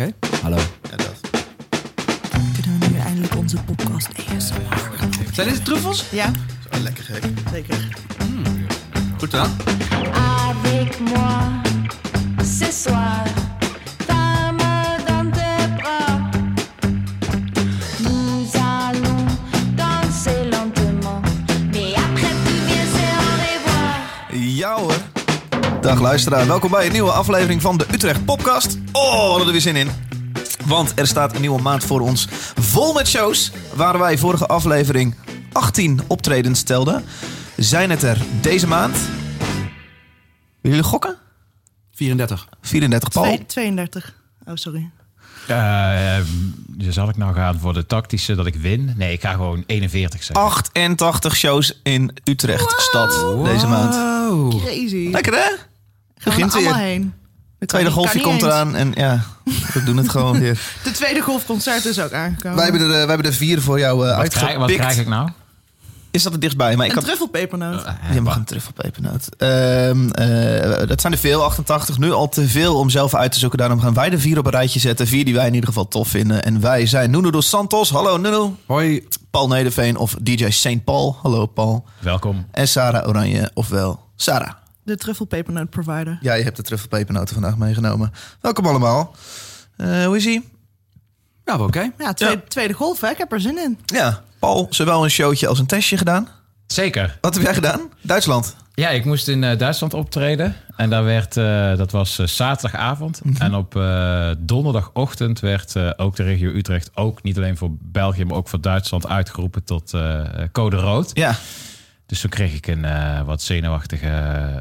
Oké. Hallo. Ja, dat. Kunnen we nu eindelijk onze podcast ASMR Zijn dit de truffels? Ja, is wel lekker gek. zeker. Goed dan. avec moi ce soir. Femme dans tes bras, nous allons danser lentement. Mais après tu viens, c'est au revoir. Ja hoor. Dag luisteraar, welkom bij een nieuwe aflevering van de Utrecht Podcast. Oh, we hadden er weer zin in. Want er staat een nieuwe maand voor ons vol met shows. Waar wij vorige aflevering 18 optredens telden, zijn het er deze maand. Willen jullie gokken? 34. 34 Paul. Twee- 32. Oh, sorry. Eh, eh, zal ik nou gaan voor de tactische dat ik win? Nee, ik ga gewoon 41 zeggen. 88 shows in Utrecht stad deze maand. Crazy. Lekker hè? Gaan we Begint er allemaal weer. heen. Dat Tweede golfje komt eens. eraan en ja, we doen het gewoon weer. De tweede golfconcert is ook aangekomen. Wij hebben er, eh, wij hebben er vier voor jou eh wat, krijg, wat uitgepikt. krijg ik nou? Is dat er dichtstbij? Maar ik Een had... truffelpepernoot. Je mag een truffelpepernoot. Ehm eh, dat zijn er veel, 88. Nu al te veel om zelf uit te zoeken. Daarom gaan wij de vier op een rijtje zetten. Vier die wij in ieder geval tof vinden. En wij zijn Nuno dos Santos. Hallo Nuno. Hoi. Paul Nederveen of DJ St. Paul. Hallo Paul. Welkom. En Sarah Oranje, ofwel Sarah. De truffelpepernoot provider. Jij hebt de truffelpepernoten vandaag meegenomen. Welkom allemaal. Eh, hoe is ie? Ja, oké. Ja, tweede, Ja. tweede golf, hè? Ik heb er zin in. Ja, Paul, zowel een showtje als een testje gedaan. Zeker. Wat heb jij gedaan? Duitsland. Ja, ik moest in eh, Duitsland optreden. En daar werd, eh, dat was zaterdagavond. En op eh, donderdagochtend werd eh, ook de regio Utrecht, ook niet alleen voor België, maar ook voor Duitsland uitgeroepen tot eh, code rood. Ja. Dus toen kreeg ik een eh, wat zenuwachtige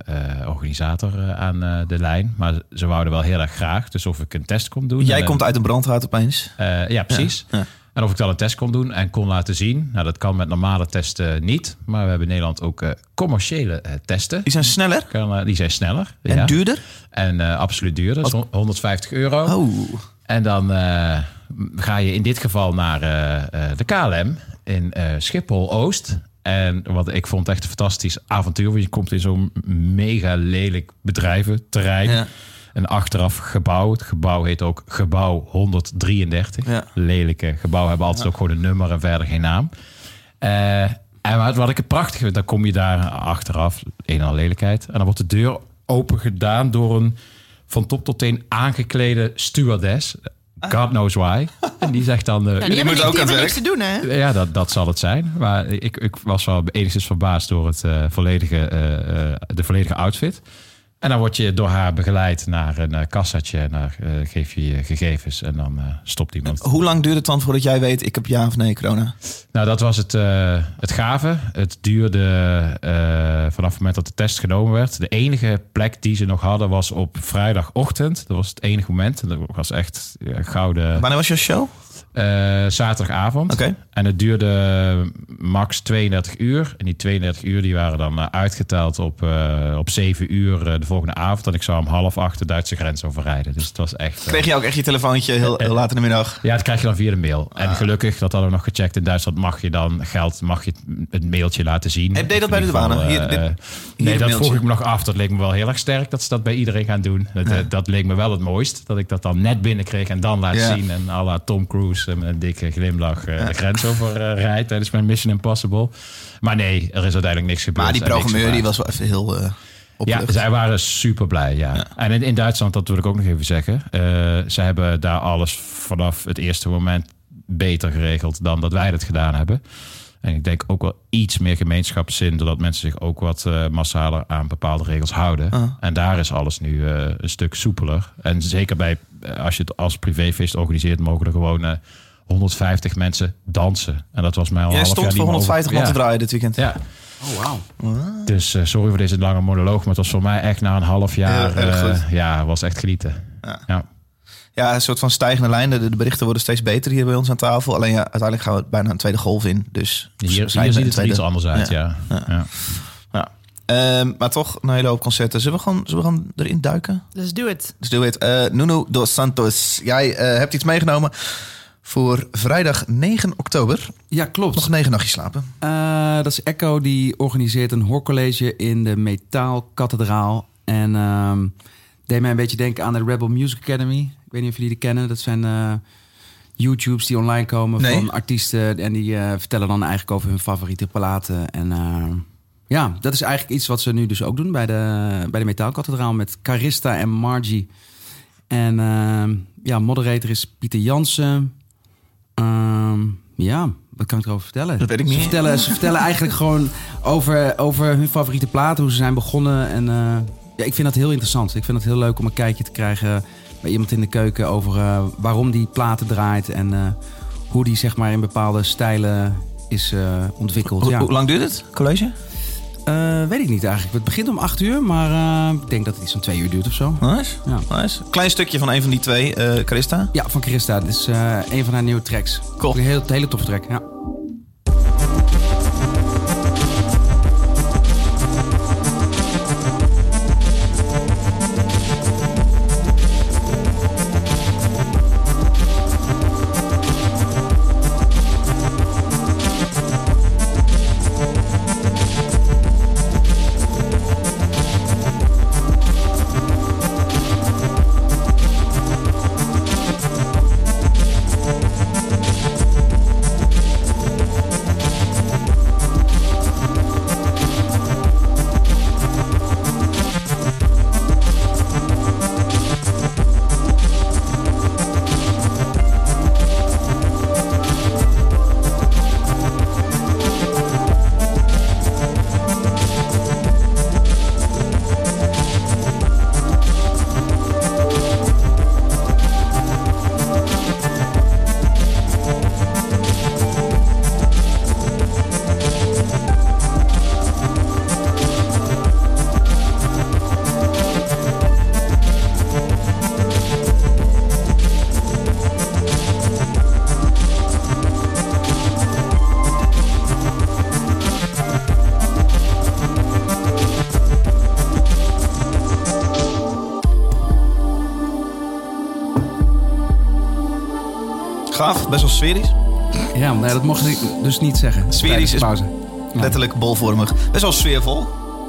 eh, organisator eh, aan de lijn. Maar ze wouden wel heel erg graag. Dus of ik een test kon doen. Jij En, komt uit een brandhout opeens. ja, precies. Ja, ja. En of ik dan een test kon doen en kon laten zien. Nou, dat kan met normale testen niet. Maar we hebben in Nederland ook commerciële testen. Die zijn sneller Kan, die zijn sneller. en ja. duurder. En absoluut duurder. Dus 150 euro. Oh. En dan ga je in dit geval naar de KLM in eh, Schiphol-Oost. En wat ik vond echt een fantastisch avontuur. Want je komt in zo'n mega lelijk bedrijventerrein. Ja. Een achteraf gebouw. Het gebouw heet ook Gebouw 133. Ja. Lelijke gebouwen hebben altijd ook gewoon een nummer en verder geen naam. Eh, en wat, wat ik het prachtig vind, dan kom je daar achteraf, een en al lelijkheid. En dan wordt de deur open gedaan door een van top tot teen aangeklede stewardess. God knows why. En die zegt dan... eh, Ja, die moet niks, ook aan het niks te doen, hè? ja, dat, dat zal het zijn. Maar ik, ik was wel enigszins verbaasd door het, eh, volledige, eh, eh, de volledige outfit. En dan word je door haar begeleid naar een uh, kassatje. En dan eh, geef je je gegevens en dan eh, stopt iemand. Hoe lang duurt het dan voordat jij weet, ik heb ja of nee corona? Nou, dat was het, eh, het gave. Het duurde eh, vanaf het moment dat de test genomen werd. De enige plek die ze nog hadden was op vrijdagochtend. Dat was het enige moment. En dat was echt ja, gouden Wanneer was je show? Eh, zaterdagavond. En het duurde max 32 uur. En die 32 uur die waren dan eh, uitgeteld op, eh, op 7 uur de volgende avond. En ik zou om half acht de Duitse grens overrijden. Dus het was echt... Kreeg je ook echt je telefoontje heel, heel laat in de middag? ja, dat krijg je dan via de mail. Ah. En gelukkig, dat hadden we nog gecheckt. In Duitsland mag je dan geld, mag je het mailtje laten zien. En deed dat bij de douane? geval, Hier, dit- hier nee, dat vroeg ik me nog af. Dat leek me wel heel erg sterk dat ze dat bij iedereen gaan doen. Dat, dat leek me wel het mooist. Dat ik dat dan net binnenkreeg en dan laat Ja. zien. En à la Tom Cruise met een dikke glimlach eh, de grens over eh, tijdens mijn Mission Impossible. Maar nee, er is uiteindelijk niks gebeurd. Maar die programmeur die was wel even heel eh Ja, zij waren super blij. Ja. En in, in Duitsland, dat wil ik ook nog even zeggen. eh ze hebben daar alles vanaf het eerste moment beter geregeld dan dat wij het gedaan hebben. En ik denk ook wel iets meer gemeenschapszin, doordat mensen zich ook wat eh, massaler aan bepaalde regels houden. Ah. En daar is alles nu een stuk soepeler. En zeker bij, als je het als privéfeest organiseert, mogen er gewoon eh, 150 mensen dansen. En dat was mij al Jij half stond jaar voor niet meer 150 man te draaien dit weekend. Ja. Oh, wauw. Dus eh, sorry voor deze lange monoloog, maar het was voor mij echt na een half jaar. Eh, ja, was echt genieten. Ja. Ja. Ja, een soort van stijgende lijn. De, de berichten worden steeds beter hier bij ons aan tafel. Alleen ja, uiteindelijk gaan we bijna een tweede golf in. Dus Hier, hier ziet een het er iets anders uit, ja. Ja. Ehm, maar toch een hele hoop concerten. Zullen we gewoon, zullen we gewoon erin duiken? Let's do it. Dus doe het. Eh, Nuno dos Santos, jij eh, hebt iets meegenomen voor vrijdag 9 oktober. Ja, klopt. Nog negen nachtjes slapen. Eh, dat is Echo, die organiseert een hoorcollege in de Metaalkathedraal. En ehm deed mij een beetje denken aan de Rebel Music Academy. Ik weet niet of jullie die kennen. Dat zijn eh, YouTubes die online komen Nee. van artiesten. En die eh, vertellen dan eigenlijk over hun favoriete platen. En eh, ja, dat is eigenlijk iets wat ze nu dus ook doen bij de, bij de Metaalkathedraal met Carista en Margie. En eh, ja, moderator is Pieter Jansen. Ehm, ja, wat kan ik erover vertellen? Dat weet ik Ze niet. vertellen, ze vertellen eigenlijk gewoon over, over hun favoriete platen, hoe ze zijn begonnen. En eh, ja, ik vind dat heel interessant. Ik vind het heel leuk om een kijkje te krijgen bij iemand in de keuken over eh, waarom die platen draait en eh, hoe die zeg maar in bepaalde stijlen is eh, ontwikkeld. Hoe, Ja. hoe lang duurt het, college? Eh, weet ik niet eigenlijk. Het begint om acht uur, maar eh, ik denk dat het iets van twee uur duurt of zo. Nice. Ja. nice. Klein stukje van een van die twee, eh Carista. Ja, van Christa. Dit is een van haar nieuwe tracks. Cool. Een hele, hele toffe track, ja. Best wel sferisch. Ja, nee, dat mocht ik dus niet zeggen. Sferisch is- pauze. Letterlijk bolvormig. Best wel sfeervol.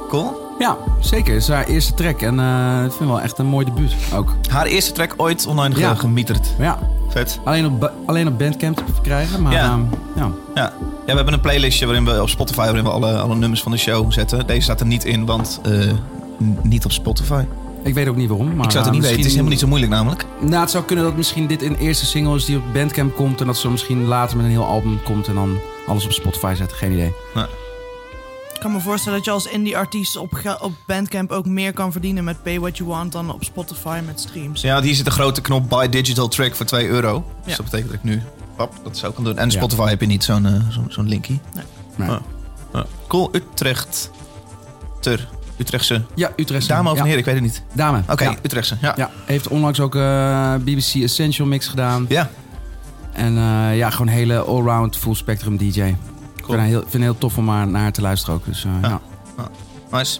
Cool. Ja, zeker. Het is haar eerste track. En eh, ik vind wel echt een mooi debuut ook. Haar eerste track ooit online Ja. gemieterd. Ja, Vet. alleen op, alleen op Bandcamp te verkrijgen. Maar Ja. ja. ja. Ja. ja, we hebben een playlistje waarin we op Spotify waarin we alle, alle nummers van de show zetten. Deze staat er niet in, want eh, niet op Spotify. Ik weet ook niet waarom. Maar ik zou het eh, niet weten. Het is helemaal niet zo moeilijk namelijk. Nou, het zou kunnen dat misschien dit een eerste single is die op Bandcamp komt. En dat ze misschien later met een heel album komt en dan alles op Spotify zetten. Geen idee. Ik kan me voorstellen dat je als indie-artiest op, op Bandcamp ook meer kan verdienen met Pay What You Want dan op Spotify met streams. Ja, hier zit een grote knop Buy Digital Track voor 2 euro. Dus dat betekent dat ik nu pap, dat zo kan doen. En Ja. Spotify heb je niet zo'n eh, zo'n zo'n linkie. Nee. Cool, Utrecht. Ter. Utrechtse. Ja, Utrecht. Dame of ja. een heer, ik weet het niet. Dame. Oké, Ja. Utrechtse. Ja. Ja, heeft onlangs ook eh, BBC Essential Mix gedaan. Ja. En eh, ja, gewoon een hele allround full spectrum DJ. Ik vind, haar heel, vind het heel tof om haar, naar haar te luisteren ook. Dus, eh, Ja. ja. Nice.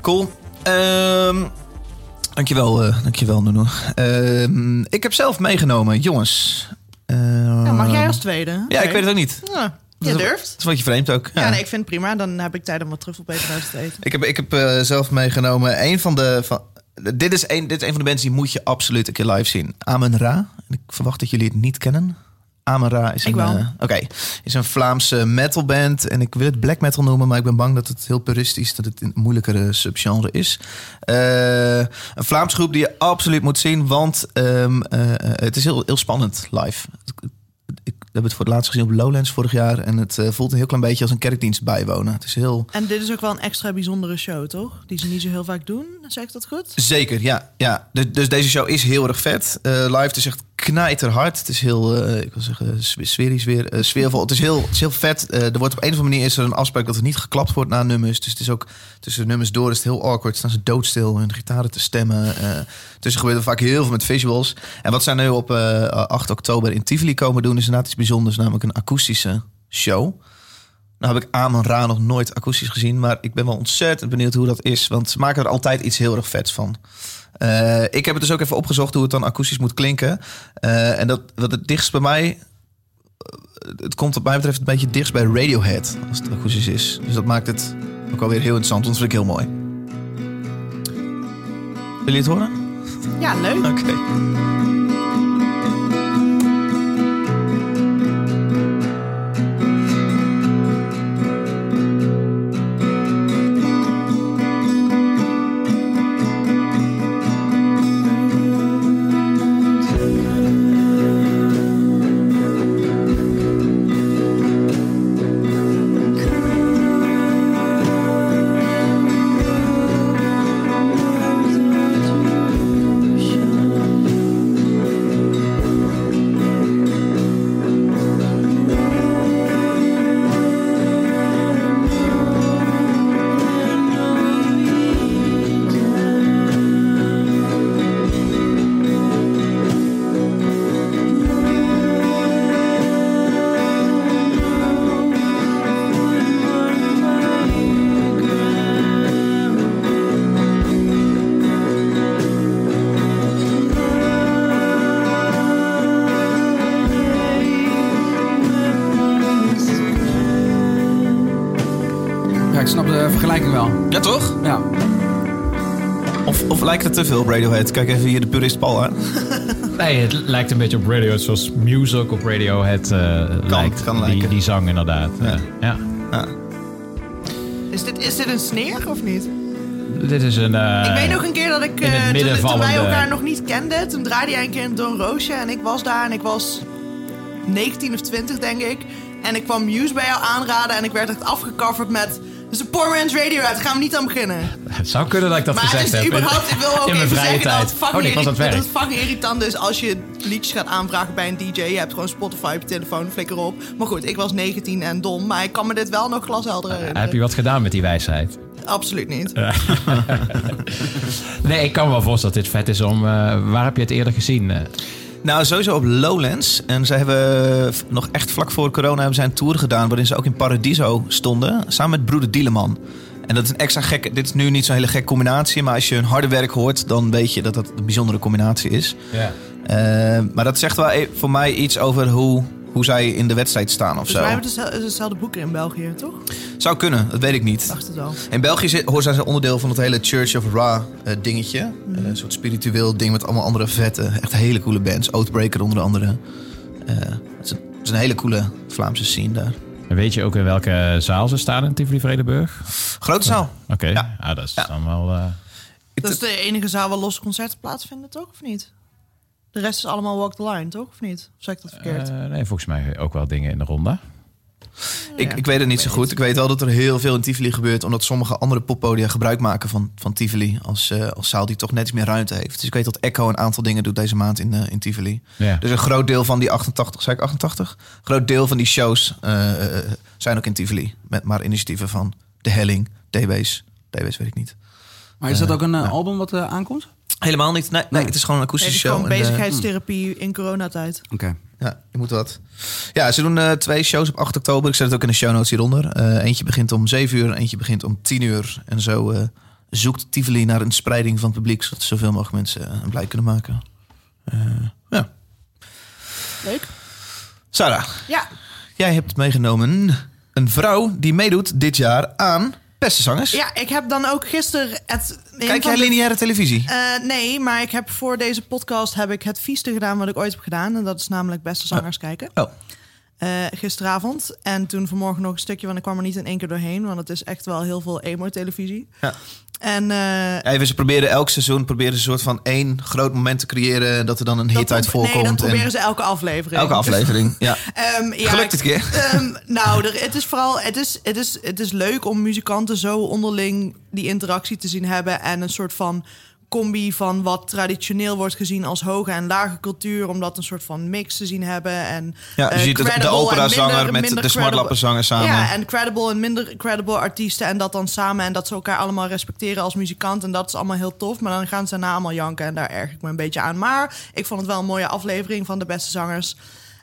Cool. Ehm dankjewel, eh dankjewel Nuno. Ehm ik heb zelf meegenomen, jongens. Ehm, Ja, mag jij als tweede? Ja, ik weet het ook niet. Ja, je Dat durft. Dat is wat je vreemd ook. Ja, nee, ik vind het prima. Dan heb ik tijd om wat truffelpepernoten te eten. Ik heb, ik heb eh, zelf meegenomen een van de. Van, dit, is een, dit is een van de bands die moet je absoluut een keer live zien. Amen Ra. Ik verwacht dat jullie het niet kennen. Amen Ra is een, oké, is een Vlaamse metalband. En ik wil het black metal noemen, maar ik ben bang dat het heel puristisch, dat het een moeilijkere subgenre is. Eh, een Vlaams groep die je absoluut moet zien, want ehm, eh, het is heel, heel spannend live. Ik heb het voor het laatst gezien op Lowlands vorig jaar. En het eh, voelt een heel klein beetje als een kerkdienst bijwonen. Het is heel. En dit is ook wel een extra bijzondere show, toch? Die ze niet zo heel vaak doen. Zeg ik dat goed? Zeker, ja. ja. Dus, dus deze show is heel erg vet. Eh, live het is echt knijterhard. Het is heel, eh, ik wil zeggen, sf- sferisch weer, eh, sfeervol. Het is heel, het is heel vet. Eh, er wordt op een of andere manier is er een afspraak dat er niet geklapt wordt na nummers. Dus het is ook tussen nummers door is het heel awkward. Staan ze doodstil hun gitaren te stemmen. Tussen gebeurt er vaak heel veel met visuals. En wat zij nu op eh, 8 oktober in Tivoli komen doen is inderdaad iets bijzonders. Namelijk een akoestische show. Nou heb ik Amon Ra nog nooit akoestisch gezien. Maar ik ben wel ontzettend benieuwd hoe dat is. Want ze maken er altijd iets heel erg vets van. Eh, ik heb het dus ook even opgezocht hoe het dan akoestisch moet klinken. Eh, en dat wat het dichtst bij mij... eh, Het komt wat mij betreft een beetje dichtst bij Radiohead. Als het akoestisch is. Dus dat maakt het ook alweer heel interessant. want Dat vind ik heel mooi. Wil je het horen? Ja, leuk. Oké. Lijkt het te veel op Radiohead? Kijk even hier de purist Paul aan. Nee, het lijkt een beetje op Radiohead zoals ook op Radiohead eh lijkt. kan die, lijken. die zang inderdaad. Ja. Ja. ja. Ja. Is dit, is dit een sneer of niet? Dit is een... eh, ik weet nog een keer dat ik, in het eh, midden toen, toen wij elkaar nog niet kenden, toen draaide jij een keer een Don Roosje en ik was daar en ik was 19 of 20 denk ik. En ik kwam Muse bij jou aanraden en ik werd echt afgecoverd met... Dus een Poor Man's Radiohead, gaan we niet aan beginnen. Het zou kunnen dat ik dat maar gezegd het is heb. in- überhaupt, ik wil ook in mijn even vrije zeggen dat tijd. het fucking, oh, nee, dat fucking irritant is als je liedjes gaat aanvragen bij een DJ. Je hebt gewoon Spotify op je telefoon, flikker op. Maar goed, ik was 19 en dom, maar ik kan me dit wel nog glashelder herinneren. Heb je wat gedaan met die wijsheid? Absoluut niet. Nee, ik kan me wel voorstellen dat dit vet is om... eh, waar heb je het eerder gezien? Eh? Nou, sowieso op Lowlands. En ze hebben f- nog echt vlak voor corona hebben zij een tour gedaan... waarin ze ook in Paradiso stonden, samen met broeder Dieleman. En dat is een extra gekke... Dit is nu niet zo'n hele gekke combinatie... maar als je hun harde werk hoort, dan weet je dat dat een bijzondere combinatie is. Eh, maar dat zegt wel e- voor mij iets over hoe, hoe zij in de wedstrijd staan of Dus zo. wij hebben dezelfde, dezelfde boeken in België, toch? Zou kunnen, dat weet ik niet. Dacht het wel. In België zit- hoor zijn ze onderdeel van het hele Church of Ra eh, dingetje. Eh, een soort spiritueel ding met allemaal andere vette, echt hele coole bands. Oathbreaker onder andere. Eh, het, is een, het is een hele coole Vlaamse scene daar. En weet je ook in welke zaal ze staan in Tivoli Vredenburg? Grote zaal. Oké, Ja. ja. dat is Ja. dan wel... eh, Dat is de enige zaal waar losse concerten plaatsvinden, toch? Of niet? De rest is allemaal walk the line, toch? Of niet? Of zeg ik dat verkeerd? eh, nee, volgens mij ook wel dingen in de ronde. Ik, ik weet het niet zo goed. Ik weet wel dat er heel veel in Tivoli gebeurt... omdat sommige andere poppodia gebruik maken van, van Tivoli... Als, eh, als zaal die toch net iets meer ruimte heeft. Dus ik weet dat Echo een aantal dingen doet deze maand in, eh, in Tivoli. Ja. Dus een groot deel van die 88, zei ik 88? Een groot deel van die shows zijn ook in Tivoli. Met maar initiatieven van De Helling, DB's. DB's weet ik niet. Maar is dat ook een album wat eh, aankomt? Helemaal niet. Nee, nee, het is gewoon een het akoestische is show. gewoon En, eh, bezigheidstherapie in coronatijd. Oké. Ja, je moet wat. Ja, ze doen eh, twee shows op 8 oktober. Ik zet het ook in de show notes hieronder. Eh, eentje begint om 7 uur, eentje begint om 10 uur. En zo eh, zoekt Tivoli naar een spreiding van het publiek... zodat zoveel mogelijk mensen een blij kunnen maken. Eh, ja. Leuk. Sarah, Ja, jij hebt meegenomen een vrouw die meedoet dit jaar aan Beste Zangers. ja ik heb dan ook gisteren het... Kijk jij de- lineaire televisie? Eh, nee, maar ik heb voor deze podcast heb ik het vieste gedaan wat ik ooit heb gedaan. En dat is namelijk beste zangers kijken. Oh, Eh, gisteravond. En toen vanmorgen nog een stukje, want ik kwam er niet in één keer doorheen. Want het is echt wel heel veel emo-televisie. Ja. En eh, Even, ze proberen elk seizoen proberen ze een soort van één groot moment te creëren... dat er dan een hit uit voorkomt. Nee, dat proberen en ze elke aflevering. elke aflevering, ja. Ehm, ja, Gelukt dit keer. Ehm, nou, er, het is vooral, het is, het, is, het is leuk om muzikanten zo onderling die interactie te zien hebben en een soort van combi van wat traditioneel wordt gezien als hoge en lage cultuur, om dat een soort van mix te zien hebben. En, Ja, je eh, ziet de, operazanger met minder de smartlappenzanger samen. Ja, en credible en minder credible artiesten en dat dan samen en dat ze elkaar allemaal respecteren als muzikant en dat is allemaal heel tof. Maar dan gaan ze daarna allemaal janken en daar erg ik me een beetje aan. Maar ik vond het wel een mooie aflevering van de beste zangers.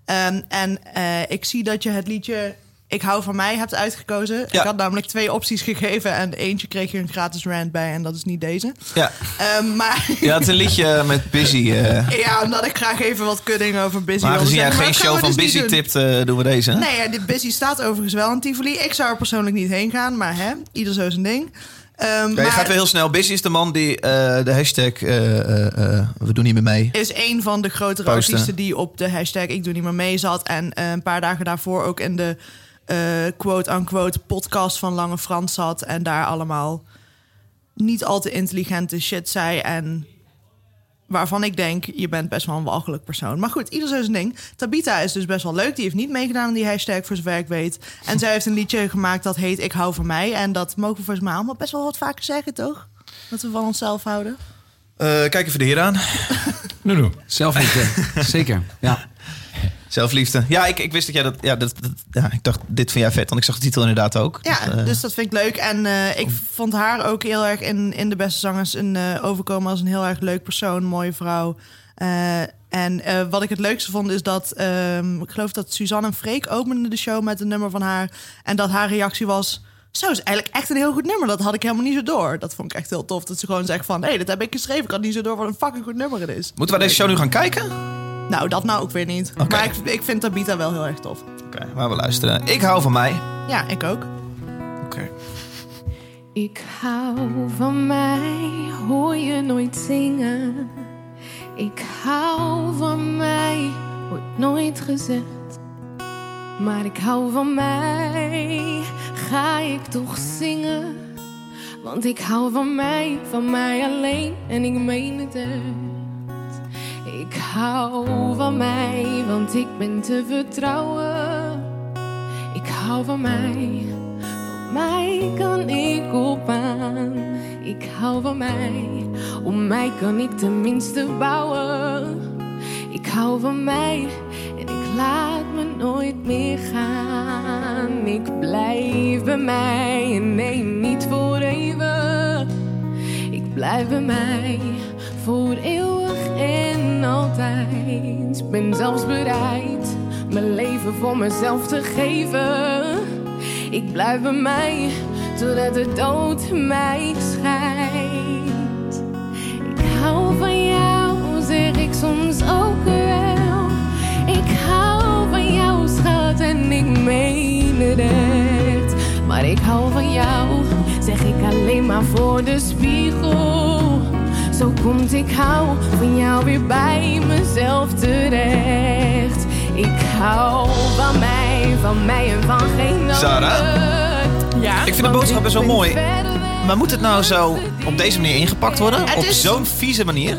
Ehm, en eh, ik zie dat je het liedje Ik hou van mij hebt uitgekozen. Ja. Ik had namelijk twee opties gegeven en eentje kreeg je een gratis rant bij en dat is niet deze. Ja. Ehm, maar ja, het is een liedje met Busy. eh. ja, omdat ik graag even wat kudding over Busy maar wilde zeggen. geen Maar show van dus Busy doen. tipt, eh, doen we deze. hè? Nee, ja, dit Busy staat overigens wel in Tivoli. Ik zou er persoonlijk niet heen gaan, maar hè, ieder zo zijn ding. Ehm, Ja, je maar gaat weer heel snel. Busy is de man die eh, de hashtag we doen niet meer mee. is een van de grotere Posten. artiesten die op de hashtag ik doe niet meer mee zat. En een paar dagen daarvoor ook in de quote-unquote podcast van Lange Frans zat. En daar allemaal niet al te intelligente shit zei. En waarvan ik denk, je bent best wel een walgelijk persoon. Maar goed, ieder zijn ding. Tabita is dus best wel leuk. Die heeft niet meegedaan aan die hashtag, voor zover ik weet. En zij heeft een liedje gemaakt dat heet Ik hou van mij. En dat mogen we volgens mij allemaal best wel wat vaker zeggen, toch? Dat we van onszelf houden. Eh, kijk even de heer aan. Nu, nu. Zelfliefde, zeker. Ja. Zelfliefde. Ja, ik, ik wist dat jij dat, ja, dat, dat- Ja, ik dacht, dit vind jij vet. Want ik zag de titel inderdaad ook. Ja, Dat, eh, dus dat vind ik leuk. En eh, ik vond haar ook heel erg in, in de beste zangers een, eh, overkomen als een heel erg leuk persoon, mooie vrouw. En wat ik het leukste vond is dat ehm, ik geloof dat Suzanne en Freek openden de show met een nummer van haar. En dat haar reactie was. Zo is eigenlijk echt een heel goed nummer. Dat had ik helemaal niet zo door. Dat vond ik echt heel tof. Dat ze gewoon zegt van... hé, hey, dat heb ik geschreven. Ik had niet zo door wat een fucking goed nummer het is. Moeten we deze show nu gaan kijken? Nou, dat nou ook weer niet. Maar ik, ik vind Tabita wel heel erg tof. Oké, maar we luisteren. Ik hou van mij. Ja, ik ook. Oké. Ik hou van mij, hoor je nooit zingen. Ik hou van mij, wordt nooit gezegd. Maar ik hou van mij, ga ik toch zingen. Want ik hou van mij, van mij alleen en ik meen het echt. Ik hou van mij, want ik ben te vertrouwen. Ik hou van mij, van mij kan ik op aan. Ik hou van mij, om mij kan ik tenminste bouwen. Ik hou van mij en ik laat me nooit meer gaan. Ik blijf bij mij en nee, niet voor even. Ik blijf bij mij voor eeuwig en altijd. Ben zelfs bereid mijn leven voor mezelf te geven. Ik blijf bij mij totdat de dood mij scheidt. Ik hou van jou, zeg ik soms ook wel. Ik hou van jou, schat, en ik meen het echt. Maar ik hou van jou, zeg ik alleen maar voor de spiegel. Zo komt ik hou van jou weer bij mezelf terecht. Ik hou van mij, van mij en van geen ander. Sarah? Ja. Ik vind de boodschap best wel mooi. Maar moet het nou zo op deze manier ingepakt worden? Het Op is- zo'n vieze manier?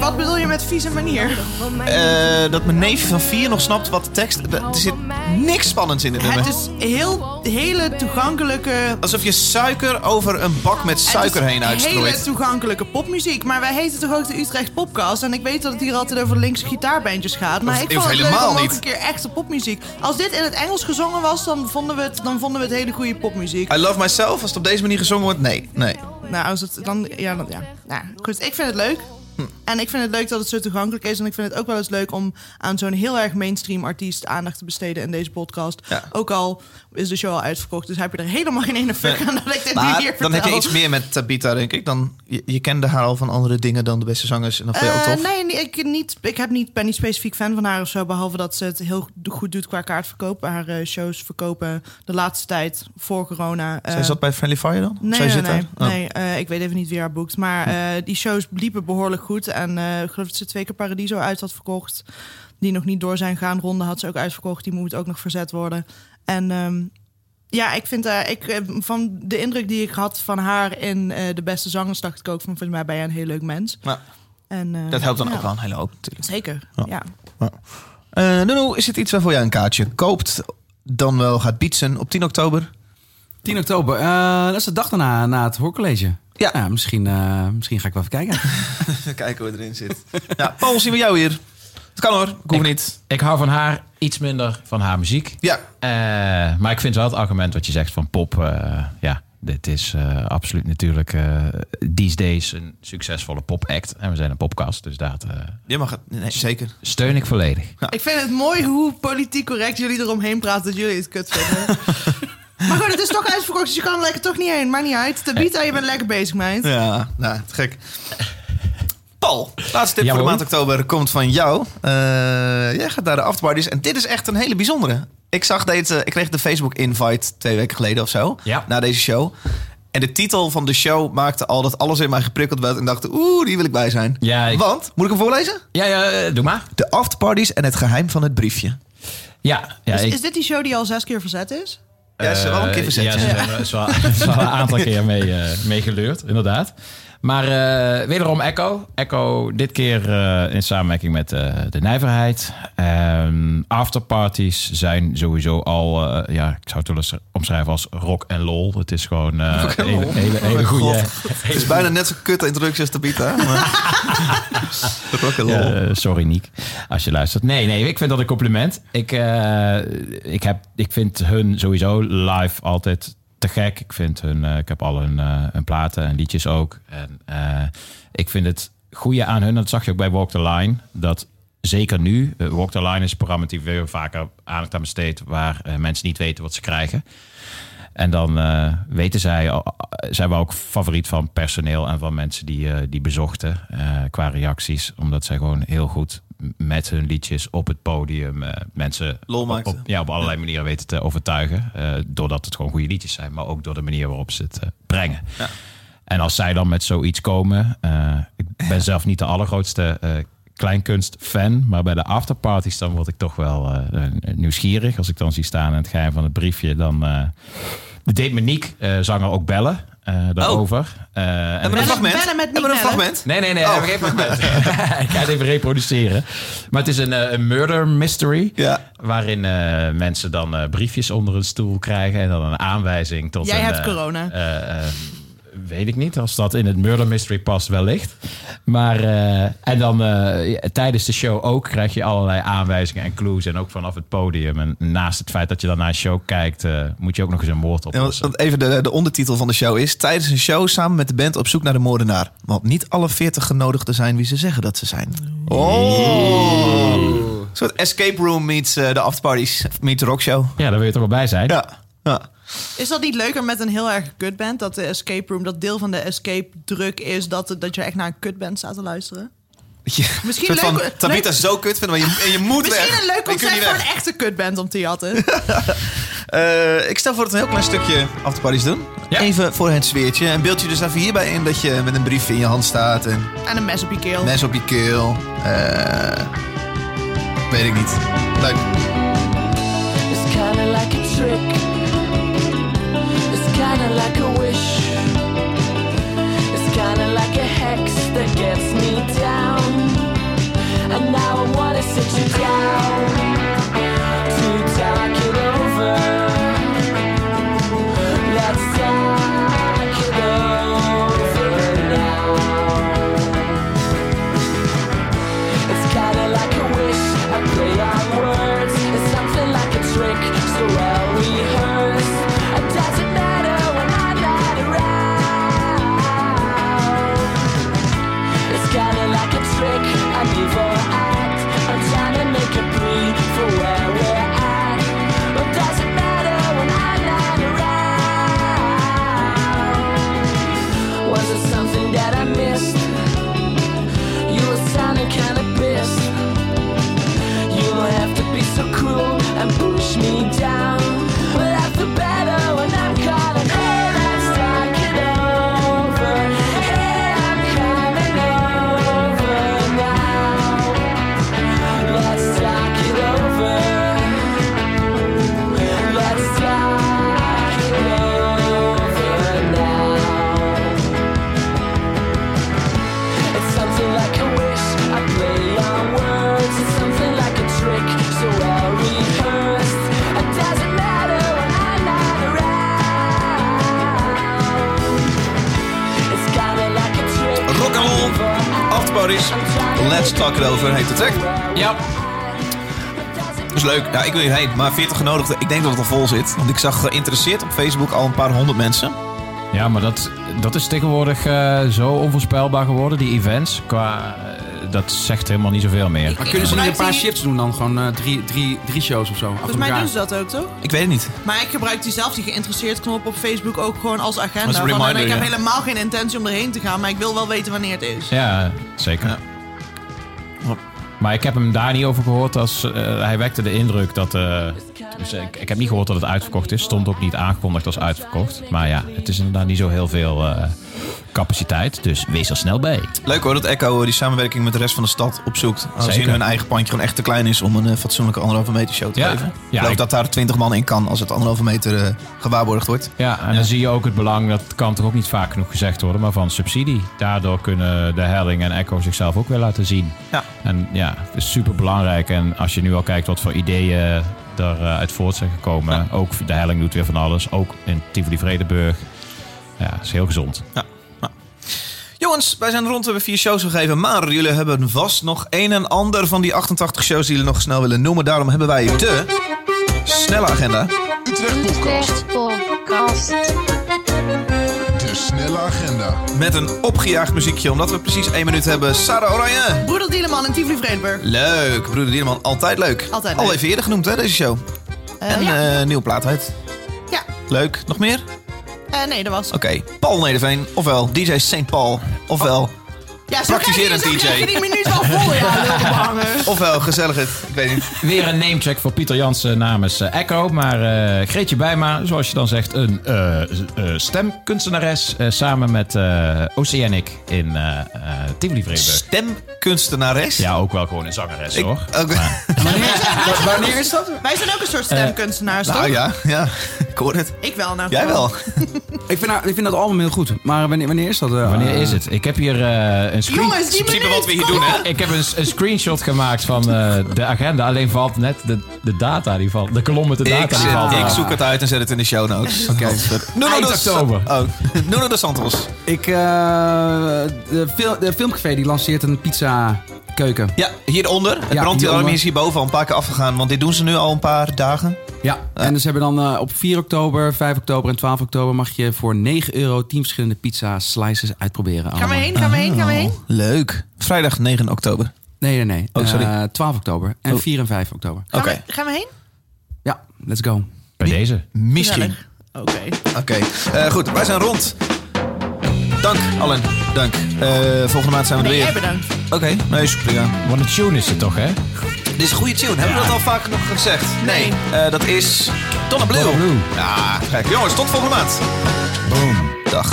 Wat bedoel je met vieze manier? Eh, dat mijn neef van vier nog snapt wat de tekst... Er zit niks spannends in dit nummer. Het is heel, hele toegankelijke... Alsof je suiker over een bak met suiker heen Het is hele uitstrooit. toegankelijke popmuziek. Maar wij heten toch ook de Utrecht Popcast. En ik weet dat het hier altijd over linkse gitaarbandjes gaat. Maar Of- ik vond het leuk helemaal om ook niet. een keer echte popmuziek. Als dit in het Engels gezongen was, dan vonden we het, dan vonden we het hele goede popmuziek. I love myself, als het op deze manier gezongen wordt, nee. nee. Nou, als het dan... Ja, dan, ja. Nou, goed. Ik vind het leuk. En ik vind het leuk dat het zo toegankelijk is. En ik vind het ook wel eens leuk om aan zo'n heel erg mainstream artiest aandacht te besteden in deze podcast. Ja. Ook al is de show al uitverkocht. Dus heb je er helemaal geen ene fuck aan dat ik dit nu hier dan heb je iets meer met Tabita, denk ik. Dan, je, je kende haar al van andere dingen dan de beste zangers. En dat vind je ook Eh, tof. nee, nee, ik, niet, ik heb niet, ben niet specifiek fan van haar of zo. Behalve dat ze het heel goed doet qua kaartverkoop. Haar eh, shows verkopen de laatste tijd voor corona. eh, Zij zat bij Friendly Fire dan? Nee, Zij nee, zit nee. Oh. nee eh, ik weet even niet wie haar boekt. Maar eh, die shows liepen behoorlijk goed. En eh, ik geloof dat ze twee keer Paradiso uit had verkocht. Die nog niet door zijn gaan. Ronde had ze ook uitverkocht. Die moet ook nog verzet worden. En ehm, ja, ik vind eh, ik, eh, van de indruk die ik had van haar in eh, De Beste Zangers... dacht ik ook van, volgens mij ben jij een heel leuk mens. Nou, En, eh, dat helpt dan ja, ook wel een hele hoop natuurlijk. Zeker, Ja. ja. Nuno, is het iets waarvoor jij een kaartje koopt? Dan wel gaat bietsen op 10 oktober? 10 oktober, eh, dat is de dag daarna na het hoorcollege. Ja. Ja, misschien, eh, misschien ga ik wel even kijken. Even kijken hoe erin zit. Ja, Paul, zien we jou hier? Het kan hoor, ik hoef Ik- niet. Ik hou van haar iets minder van haar muziek. Ja, Eh, maar ik vind wel het argument wat je zegt van pop. eh, ja, dit is eh, absoluut natuurlijk eh these days een succesvolle popact. En we zijn een popcast, dus daar eh, je mag het. Nee, zeker. steun ik volledig. Ik vind het mooi hoe politiek correct jullie eromheen praten dat jullie het kut vinden. maar goed, het is toch uitverkocht, dus je kan er lekker toch niet heen. Maakt niet uit. Tabita, je bent lekker bezig, meid. Ja, nou, te gek. Paul, laatste tip Ja, voor de maand oktober komt van jou. Eh, jij gaat naar de afterparties en dit is echt een hele bijzondere. Ik zag deze, ik kreeg de Facebook invite twee weken geleden of zo, Ja. na deze show. En de titel van de show maakte al dat alles in mij geprikkeld werd. En dacht, oeh, die wil ik bij zijn. Ja, ik- Want, moet ik hem voorlezen? Ja, ja, eh, doe maar. De afterparties en het geheim van het briefje. Ja, ja ik- is dit die show die al zes keer verzet is? Ja, er wel een keer Eh, verzet. Ja, ze zijn- wel, is wel een aantal keer mee, eh, mee geleurd, inderdaad. Maar eh, wederom Echo. Echo dit keer eh, in samenwerking met eh, de Nijverheid. Ehm afterparties zijn sowieso al, eh, ja, ik zou het willen omschrijven als rock en lol. Het is gewoon eh Rock en hele, lol? hele, Oh hele goede... Het is bijna net zo kut introductie als. Maar... Rock and roll. Ja, eh, sorry, Niek, als je luistert. Nee, nee, ik vind dat een compliment. Ik, eh, ik, heb, ik vind hun sowieso live altijd te gek. Ik vind hun, eh, ik heb al hun, eh, hun platen en liedjes ook. En eh, ik vind het goede aan hun, dat zag je ook bij Walk the Line, dat zeker nu, Walk the Line is een programma die weer vaker aandacht aan besteedt, waar mensen niet weten wat ze krijgen. En dan weten zij, al- zij waren ook favoriet van personeel en van mensen die, die bezochten qua reacties. Omdat zij gewoon heel goed met hun liedjes op het podium eh, mensen Lol op, ja, op allerlei manieren weten te overtuigen. eh, doordat het gewoon goede liedjes zijn, maar ook door de manier waarop ze het eh, brengen. En als zij dan met zoiets komen, ik ben zelf niet de allergrootste kleinkunstfan, maar bij de afterparties dan word ik toch wel nieuwsgierig. Als ik dan zie staan in het geheim van het briefje, dan deed Monique, zanger, ook bellen eh, daarover. Eh, en Hebben we een Bellen- fragment? bellen met Hebben we een fragment? Nee, nee, nee, Oh. heb ik geen fragment. ik ga het even reproduceren. Maar het is een, eh, een murder mystery. Ja. Waarin eh, mensen dan eh, briefjes onder een stoel krijgen. En dan een aanwijzing tot Jij een... hebt eh, corona. Weet ik niet. Als dat in het murder mystery past, wellicht. Maar, eh, en dan eh, tijdens de show ook krijg je allerlei aanwijzingen en clues. En ook vanaf het podium. En naast het feit dat je dan naar een show kijkt, eh, moet je ook nog eens een want, oplossen. want even de, de ondertitel van de show is... Tijdens een show samen met de band op zoek naar de moordenaar. Want niet alle veertig genodigden zijn wie ze zeggen dat ze zijn. Oh! Een soort escape room meets de afterparties. Meets de rockshow. Ja, daar wil je toch wel bij zijn. Ja. ja. Is dat niet leuker met een heel erg kutband? Dat de escape room, dat deel van de escape druk is dat, dat je echt naar een kutband staat te luisteren? Je, Misschien een van leuk- Tabita leuk- zo kut vinden, maar je, en je moet Misschien weg. een leuk concept voor een echte kutband om te jatten. Eh, ik stel voor dat we een heel klein stukje afterparties doen. Ja. Even voor het sfeertje. En beeld je dus even hierbij in dat je met een briefje in je hand staat. En en een mes op je keel. mes op je keel. Eh, weet ik niet. Leuk. It's kinda like a trick. It's kinda like a Ja. Dat is leuk. Ja, ik wil hierheen. Maar 40 genodigden, ik denk dat het al vol zit. Want ik zag geïnteresseerd op Facebook al een paar honderd mensen. Ja, maar dat, dat is tegenwoordig eh, zo onvoorspelbaar geworden, die events. Qua, eh, dat zegt helemaal niet zoveel meer. Maar kunnen ze niet een paar die- shifts doen dan? Gewoon eh, drie, drie, drie shows of zo? Volgens mij doen ze dat ook, toch? Ik weet het niet. Maar ik gebruik die zelf, die geïnteresseerd knop op Facebook ook gewoon als agenda. Als reminder, en ik heb ja. helemaal geen intentie om erheen te gaan, maar ik wil wel weten wanneer het is. Ja, zeker. Maar ik heb hem daar niet over gehoord. Als, eh, hij wekte de indruk dat... eh, dus ik, ik heb niet gehoord dat het uitverkocht is. Stond ook niet aangekondigd als uitverkocht. Maar ja, het is inderdaad niet zo heel veel eh, capaciteit. Dus wees er snel bij. Leuk hoor dat Echo die samenwerking met de rest van de stad opzoekt. Aangezien Zeker. hun eigen pandje gewoon echt te klein is om een eh, fatsoenlijke anderhalve meter show te Ja. geven. Ik Ja, geloof ik- dat daar 20 man in kan als het anderhalve meter eh, gewaarborgd wordt. Ja, en dan zie je ook het belang, dat kan toch ook niet vaak genoeg gezegd worden, maar van subsidie. Daardoor kunnen de Helling en Echo zichzelf ook weer laten zien. Ja. En ja, het is super belangrijk. En als je nu al kijkt wat voor ideeën eruit voort zijn gekomen. Ook de Helling doet weer van alles. Ook in Tivoli Vredenburg. Ja, is heel gezond. Jongens, wij zijn rond, we hebben vier shows gegeven. Maar jullie hebben vast nog een en ander van die 88 shows die jullie nog snel willen noemen. Daarom hebben wij de snelle agenda. Utrecht Podcast. Podcast. De snelle agenda. Met een opgejaagd muziekje, omdat we precies één minuut hebben. Sarah Oranje. Broeder Dieleman en Tivoli Vredenburg. Leuk, broeder Dierman, altijd leuk. Altijd Al leuk. even eerder genoemd hè, deze show. Eh, en ja. eh, nieuwe plaat uit. ja. Leuk, nog meer? Eh, nee, dat was. Oké, Paul Nederveen, ofwel DJ St. Paul, ofwel, Ja, zo Praktiserend krijg je- zo DJ. krijg je die minuut wel vol, ja, ofwel gezellig het, ik weet niet. Weer een namecheck voor Pieter Jansen namens eh, Echo. Maar eh Greetje Bijma, zoals je dan zegt, een eh, eh, stemkunstenares. eh, samen met eh, Oceanic in eh eh Tivoli Vredenburg. Stemkunstenares. Ja, ook wel gewoon een zangeres Ik- hoor. oké. Wanneer, wanneer is dat? Wij zijn ook een soort stemkunstenaars, toch? Nou ja, ja, ik hoor het. Ik wel, nou. Jij wel. Ik vind, nou- ik vind dat album heel goed. Maar wanneer, wanneer is dat? eh, Wanneer is het? Ik heb hier eh, een screen... Jongens, die In principe minuut, wat we hier doen, hè? Ik heb een, een screenshot gemaakt van eh, de agenda. Alleen valt net de, de data die valt. De kolom met de data Ik, die zit- valt. ik zoek het uit en zet het in de show notes. Oké. Nuno Eind dos- oktober. Oh, Nuno de Santos. Ik, eh, de, fil de filmcafé die lanceert een pizza keuken. Ja, hieronder. Het Ja, brandalarm is hierboven al een paar keer afgegaan. Want dit doen ze nu al een paar dagen. Ja, en dus hebben dan eh, op 4 oktober, 5 oktober en 12 oktober mag je voor 9 euro 10 verschillende pizza slices uitproberen. Gaan we allemaal. heen, gaan we heen, gaan we heen? Leuk. Vrijdag 9 oktober. Nee, nee, nee. Oh, sorry. Eh, 12 oktober en Oh. 4 en 5 oktober. Oké. gaan we heen? Ja, let's go. Bij deze. Misschien. Oké. Oké. Eh, goed, wij zijn rond. Dank, Allen. Dank. Eh, volgende maand zijn we er Nee, jij weer. bedankt. Oké, nee, super. Ja. Wat een tune is het toch, hè? Dit is een goede tune. Hebben we dat al vaak nog gezegd? Nee. Eh, dat is Donna Blue. Donna Blue. Ja, kijk. Jongens, tot volgende maand. Boom. Dag.